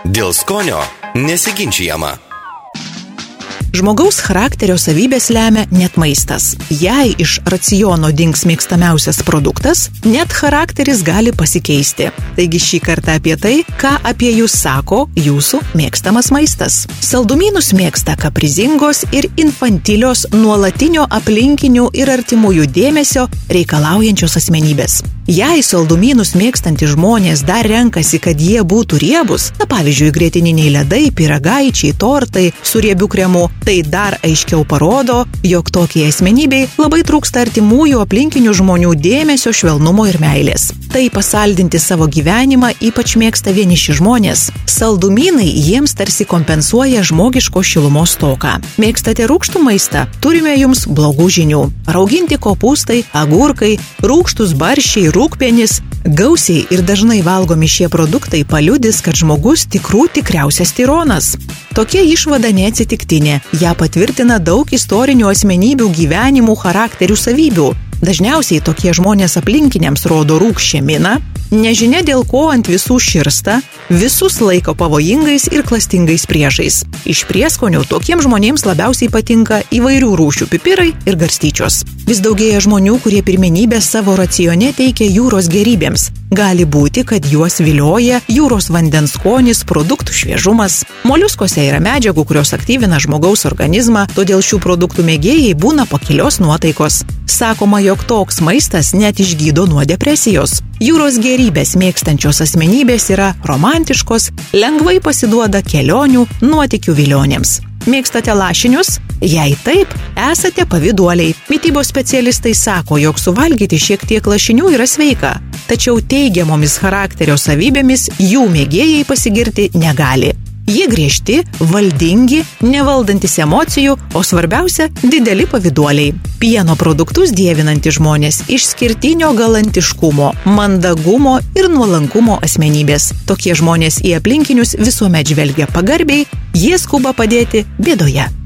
Dėl skonio nesiginčiama. Žmogaus charakterio savybės lemia net maistas. Jei iš raciono dings mėgstamiausias produktas, net charakteris gali pasikeisti. Taigi šį kartą apie tai, ką apie jūs sako jūsų mėgstamas maistas. Saldumynus mėgsta kaprizingos ir infantilios nuolatinio aplinkinių ir artimųjų dėmesio reikalaujančios asmenybės. Jei saldumynus mėgstantys žmonės dar renkasi, kad jie būtų riebus, na pavyzdžiui, grėtininiai ledai, piragaičiai, tortai su riebiu kremu, tai dar aiškiau parodo, jog tokiai asmenybei labai trūksta artimųjų aplinkinių žmonių dėmesio, švelnumo ir meilės. Tai pasaldinti savo gyvenimą ypač mėgsta vieniši žmonės. Saldumynai jiems tarsi kompensuoja žmogiško šilumos toką. Mėgstate rūkštų maistą? Turime jums blogų žinių. Rauginti kopūstai, agurkai, rūkštus baršiai, rūkpenis, gausiai ir dažnai valgomi šie produktai paliudys, kad žmogus tikrų tikriausias tironas. Tokia išvada neatsitiktinė, ją patvirtina daug istorinių asmenybių gyvenimų charakterių savybių. Dažniausiai tokie žmonės aplinkiniams rodo rūkščią miną, nežinia dėl ko ant visų širsta, visus laiko pavojingais ir klastingais priešais. Iš prieskonių tokiems žmonėms labiausiai patinka įvairių rūšių pipirai ir garstyčios. Vis daugėja žmonių, kurie pirmenybę savo racione teikia jūros gerybėms. Gali būti, kad juos vilioja jūros vandens skonis, produktų šviežumas. Moliuskose yra medžiagų, kurios aktyvina žmogaus organizmą, todėl šių produktų mėgėjai būna pakilios nuotaikos. Sakoma, jog toks maistas net išgydo nuo depresijos. Jūros gerybės mėgstančios asmenybės yra romantiškos, lengvai pasiduoda kelionių, nuotikių vilionėms. Mėgstate lašinius? Jei taip, esate pavyduoliai. Mytybos specialistai sako, jog suvalgyti šiek tiek lašinių yra sveika, tačiau teigiamomis charakterio savybėmis jų mėgėjai pasigirti negali. Jie griežti, valdingi, nevaldantis emocijų, o svarbiausia - dideli pavyduoliai. Pieno produktus dievinantys žmonės išskirtinio galantiškumo, mandagumo ir nuolankumo asmenybės. Tokie žmonės į aplinkinius visuomet žvelgia pagarbiai, jie skuba padėti bėdoje.